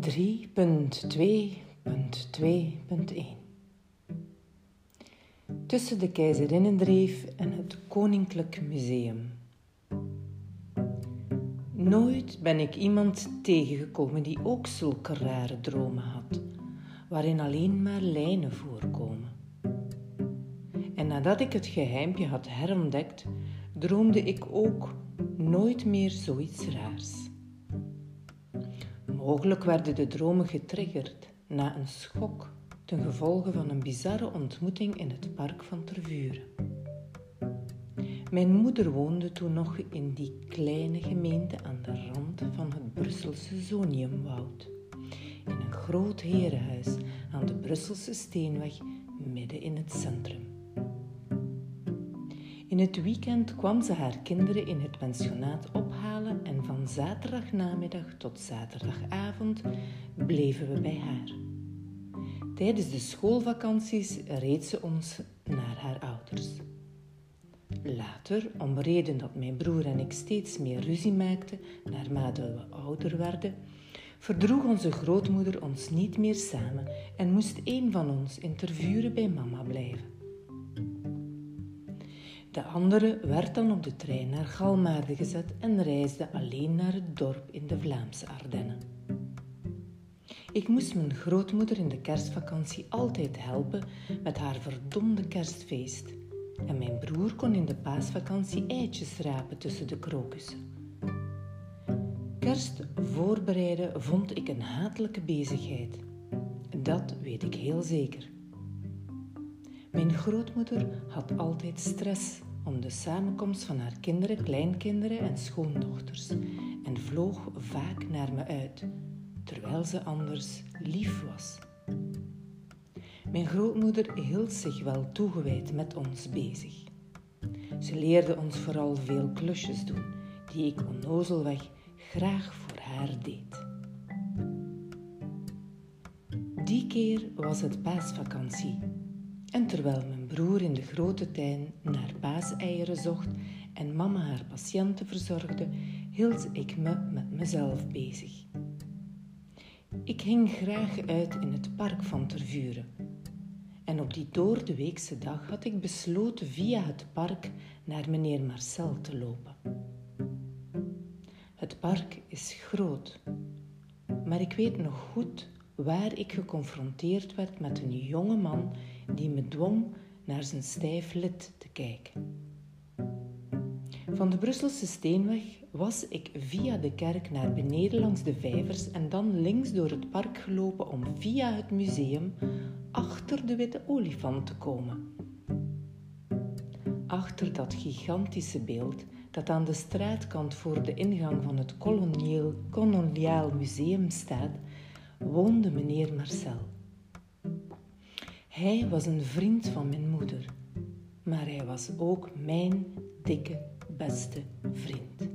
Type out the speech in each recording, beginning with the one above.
3.2.2.1 Tussen de Keizerinnendreef en het Koninklijk Museum. Nooit ben ik iemand tegengekomen die ook zulke rare dromen had, waarin alleen maar lijnen voorkomen. En nadat ik het geheimpje had herontdekt, droomde ik ook nooit meer zoiets raars. Mogelijk werden de dromen getriggerd na een schok ten gevolge van een bizarre ontmoeting in het park van Tervuren. Mijn moeder woonde toen nog in die kleine gemeente aan de rand van het Brusselse Zoniumwoud. In een groot herenhuis aan de Brusselse Steenweg midden in het centrum. In het weekend kwam ze haar kinderen in het pensionaat en van zaterdagnamiddag tot zaterdagavond bleven we bij haar. Tijdens de schoolvakanties reed ze ons naar haar ouders. Later, om reden dat mijn broer en ik steeds meer ruzie maakten naarmate we ouder werden, verdroeg onze grootmoeder ons niet meer samen en moest een van ons in Tervuren bij mama blijven. De andere werd dan op de trein naar Galmaarde gezet en reisde alleen naar het dorp in de Vlaamse Ardennen. Ik moest mijn grootmoeder in de kerstvakantie altijd helpen met haar verdomde kerstfeest. En mijn broer kon in de paasvakantie eitjes rapen tussen de krokussen. Kerst voorbereiden vond ik een hatelijke bezigheid. Dat weet ik heel zeker. Mijn grootmoeder had altijd stress om de samenkomst van haar kinderen, kleinkinderen en schoondochters en vloog vaak naar me uit, terwijl ze anders lief was. Mijn grootmoeder hield zich wel toegewijd met ons bezig. Ze leerde ons vooral veel klusjes doen, die ik onnozelweg graag voor haar deed. Die keer was het paasvakantie en terwijl mijn broer in de grote tuin naar paaseieren zocht en mama haar patiënten verzorgde, hield ik me met mezelf bezig. Ik ging graag uit in het park van Tervuren. En op die doordeweekse dag had ik besloten via het park naar meneer Marcel te lopen. Het park is groot, maar ik weet nog goed waar ik geconfronteerd werd met een jonge man die me dwong naar zijn stijf lid te kijken. Van de Brusselse Steenweg was ik via de kerk naar beneden langs de vijvers en dan links door het park gelopen om via het museum achter de witte olifant te komen. Achter dat gigantische beeld dat aan de straatkant voor de ingang van het koloniaal museum staat, woonde meneer Marcel. Hij was een vriend van mijn moeder, maar hij was ook mijn dikke beste vriend.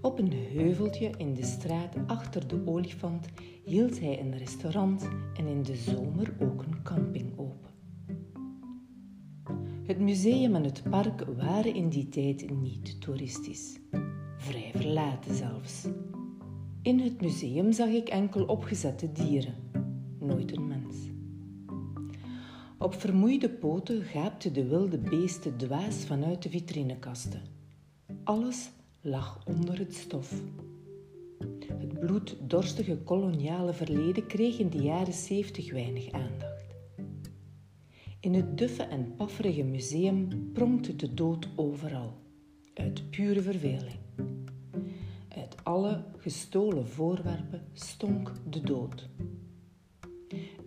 Op een heuveltje in de straat achter de olifant hield hij een restaurant en in de zomer ook een camping open. Het museum en het park waren in die tijd niet toeristisch, vrij verlaten zelfs. In het museum zag ik enkel opgezette dieren, nooit een mens. Op vermoeide poten gaapten de wilde beesten dwaas vanuit de vitrinekasten. Alles lag onder het stof. Het bloeddorstige koloniale verleden kreeg in de jaren zeventig weinig aandacht. In het duffe en pafferige museum pronkte de dood overal, uit pure verveling. Uit alle gestolen voorwerpen stonk de dood.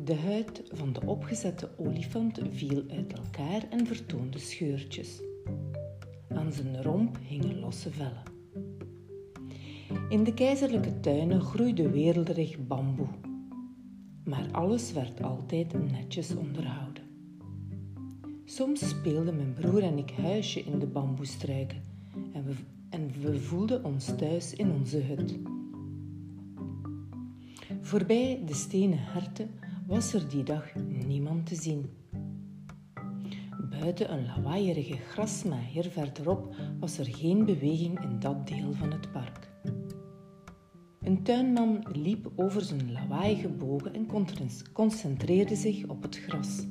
De huid van de opgezette olifant viel uit elkaar en vertoonde scheurtjes. Aan zijn romp hingen losse vellen. In de keizerlijke tuinen groeide weelderig bamboe, maar alles werd altijd netjes onderhouden. Soms speelden mijn broer en ik huisje in de bamboestruiken en we, en we voelden ons thuis in onze hut. Voorbij de stenen herten was er die dag niemand te zien. Buiten een lawaaierige grasmaaier verderop was er geen beweging in dat deel van het park. Een tuinman liep over zijn lawaaiige bogen en concentreerde zich op het gras.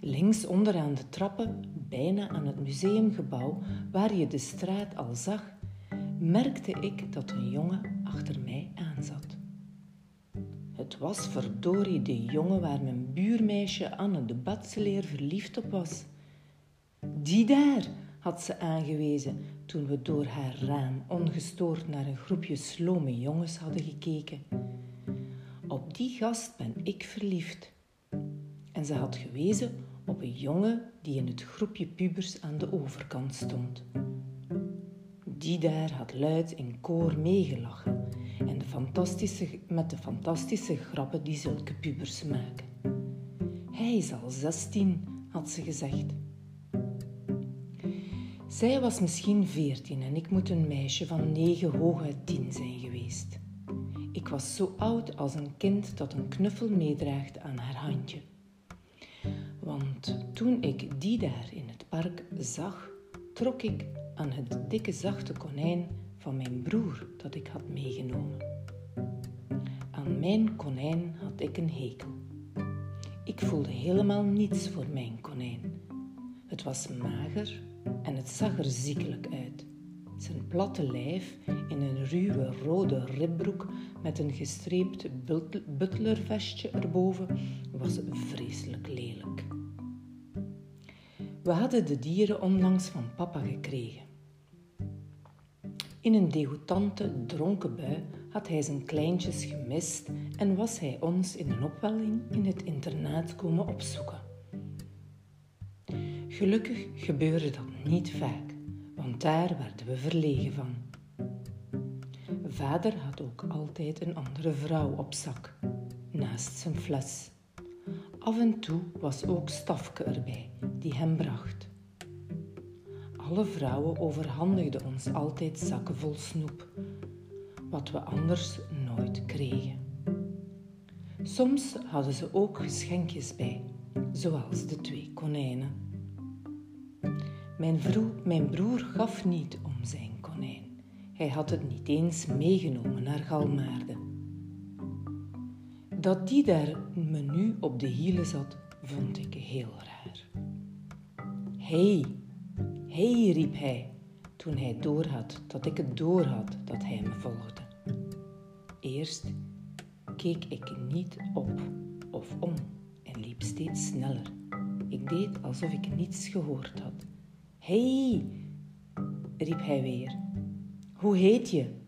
Links onderaan de trappen, bijna aan het museumgebouw waar je de straat al zag, merkte ik dat een jongen achter mij was verdorie de jongen waar mijn buurmeisje Anne de Batseleer verliefd op was. Die daar, had ze aangewezen toen we door haar raam ongestoord naar een groepje slome jongens hadden gekeken. Op die gast ben ik verliefd. En ze had gewezen op een jongen die in het groepje pubers aan de overkant stond. Die daar had luid in koor meegelachen fantastische, met de fantastische grappen die zulke pubers maken. Hij is al zestien, had ze gezegd. Zij was misschien veertien en ik moet een meisje van negen hooguit tien zijn geweest. Ik was zo oud als een kind dat een knuffel meedraagt aan haar handje. Want toen ik die daar in het park zag, trok ik aan het dikke zachte konijn van mijn broer dat ik had meegenomen. Aan mijn konijn had ik een hekel. Ik voelde helemaal niets voor mijn konijn. Het was mager en het zag er ziekelijk uit. Zijn platte lijf in een ruwe rode ribbroek met een gestreept butlervestje erboven was vreselijk lelijk. We hadden de dieren onlangs van papa gekregen. In een degoutante, dronken bui had hij zijn kleintjes gemist en was hij ons in een opwelling in het internaat komen opzoeken. Gelukkig gebeurde dat niet vaak, want daar werden we verlegen van. Vader had ook altijd een andere vrouw op zak, naast zijn fles. Af en toe was ook Stafke erbij, die hem bracht. Alle vrouwen overhandigden ons altijd zakken vol snoep, wat we anders nooit kregen. Soms hadden ze ook geschenkjes bij, zoals de twee konijnen. Mijn, mijn broer gaf niet om zijn konijn. Hij had het niet eens meegenomen naar Galmaarde. Dat die daar me nu op de hielen zat, vond ik heel raar. Hey, hey, riep hij toen hij doorhad dat ik het doorhad dat hij me volgde. Eerst keek ik niet op of om en liep steeds sneller. Ik deed alsof ik niets gehoord had. Hey, riep hij weer. Hoe heet je?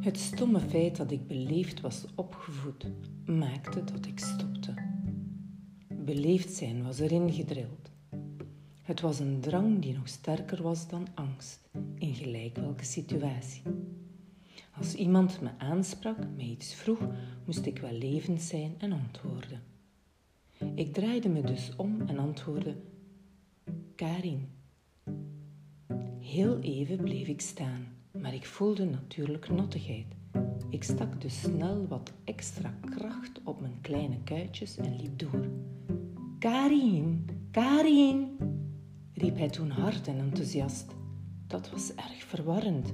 Het stomme feit dat ik beleefd was opgevoed maakte dat ik stopte. Beleefd zijn was erin gedrild. Het was een drang die nog sterker was dan angst, in gelijk welke situatie. Als iemand me aansprak, me iets vroeg, moest ik wel levend zijn en antwoorden. Ik draaide me dus om en antwoordde Karin. Heel even bleef ik staan, maar ik voelde natuurlijk nottigheid. Ik stak dus snel wat extra kracht op mijn kleine kuitjes en liep door. Karin, Karin, riep hij toen hard en enthousiast. Dat was erg verwarrend.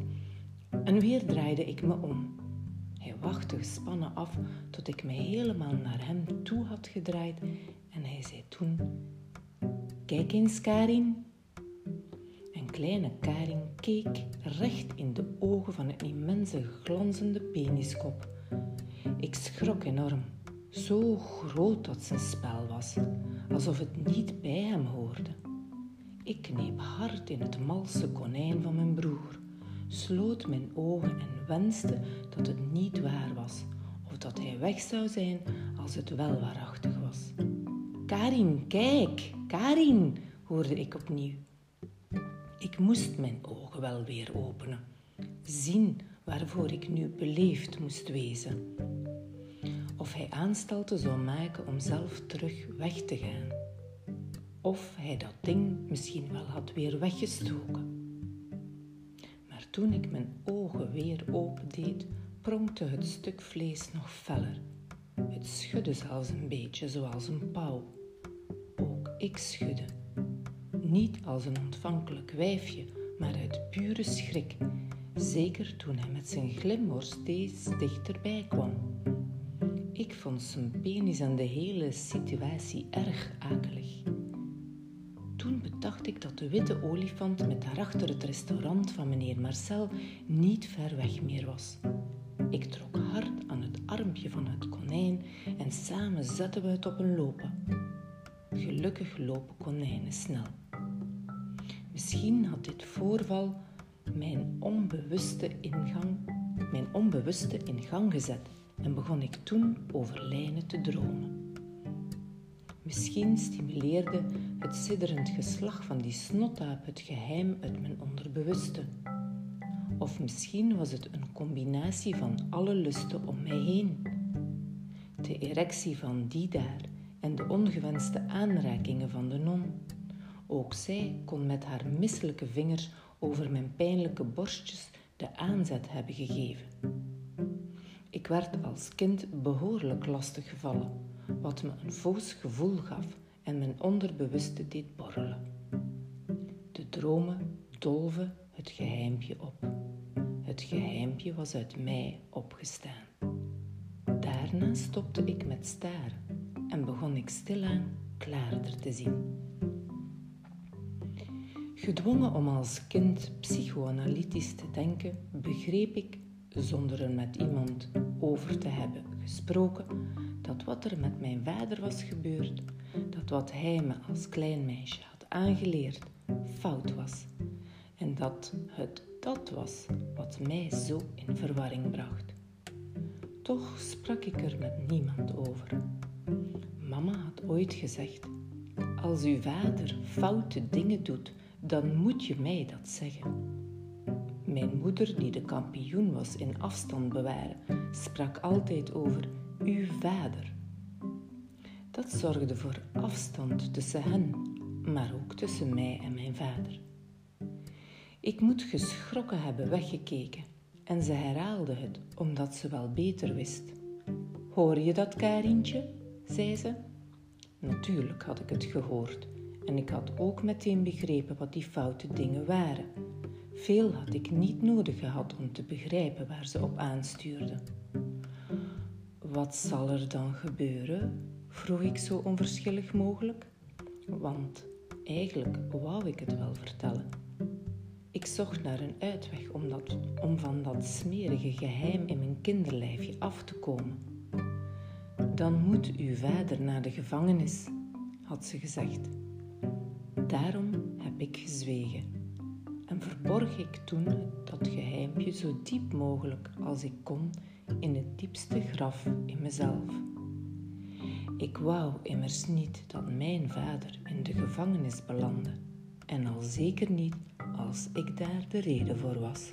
En weer draaide ik me om. Hij wachtte gespannen af tot ik me helemaal naar hem toe had gedraaid en hij zei toen Kijk eens, Karin. En kleine Karin keek recht in de ogen van een immense glanzende peniskop. Ik schrok enorm, zo groot dat zijn spel was, alsof het niet bij hem hoorde. Ik kneep hard in het malse konijn van mijn broer, sloot mijn ogen en wenste dat het niet waar was, of dat hij weg zou zijn als het wel waarachtig was. Karin, kijk, Karin, hoorde ik opnieuw. Ik moest mijn ogen wel weer openen, zien waarvoor ik nu beleefd moest wezen. Of hij aanstalten zou maken om zelf terug weg te gaan. Of hij dat ding misschien wel had weer weggestoken. Toen ik mijn ogen weer opendeed, pronkte het stuk vlees nog feller. Het schudde zelfs een beetje zoals een pauw. Ik schudde. Niet als een ontvankelijk wijfje, maar uit pure schrik. Zeker toen hij met zijn glimwoord steeds dichterbij kwam. Ik vond zijn penis en de hele situatie erg akelig. Bedacht ik dat de witte olifant met daarachter het restaurant van meneer Marcel niet ver weg meer was. Ik trok hard aan het armpje van het konijn en samen zetten we het op een lopen. Gelukkig lopen konijnen snel. Misschien had dit voorval mijn onbewuste ingang, mijn onbewuste in gang gezet en begon ik toen over lijnen te dromen. Misschien stimuleerde het sidderend geslag van die snotaap het geheim uit mijn onderbewuste. Of misschien was het een combinatie van alle lusten om mij heen. De erectie van die daar en de ongewenste aanrakingen van de non. Ook zij kon met haar misselijke vingers over mijn pijnlijke borstjes de aanzet hebben gegeven. Ik werd als kind behoorlijk lastig gevallen, wat me een voos gevoel gaf en mijn onderbewuste deed borrelen. De dromen dolven het geheimpje op. Het geheimpje was uit mij opgestaan. Daarna stopte ik met staren en begon ik stilaan klaarder te zien. Gedwongen om als kind psychoanalytisch te denken, begreep ik, zonder er met iemand over te hebben gesproken, dat wat er met mijn vader was gebeurd, dat wat hij me als klein meisje had aangeleerd, fout was. En dat het dat was wat mij zo in verwarring bracht. Toch sprak ik er met niemand over. Mama had ooit gezegd: Als uw vader foute dingen doet, dan moet je mij dat zeggen. Mijn moeder, die de kampioen was in afstand bewaren, sprak altijd over uw vader. Dat zorgde voor afstand tussen hen, maar ook tussen mij en mijn vader. Ik moet geschrokken hebben weggekeken en ze herhaalde het omdat ze wel beter wist. Hoor je dat, Karientje? zei ze. Natuurlijk had ik het gehoord en ik had ook meteen begrepen wat die foute dingen waren. Veel had ik niet nodig gehad om te begrijpen waar ze op aanstuurde. Wat zal er dan gebeuren? Vroeg ik zo onverschillig mogelijk, want eigenlijk wou ik het wel vertellen. Ik zocht naar een uitweg om, dat, om van dat smerige geheim in mijn kinderlijfje af te komen. Dan moet uw vader naar de gevangenis, had ze gezegd. Daarom heb ik gezwegen en verborg ik toen dat geheimpje zo diep mogelijk als ik kon in het diepste graf in mezelf. Ik wou immers niet dat mijn vader in de gevangenis belandde en al zeker niet als ik daar de reden voor was.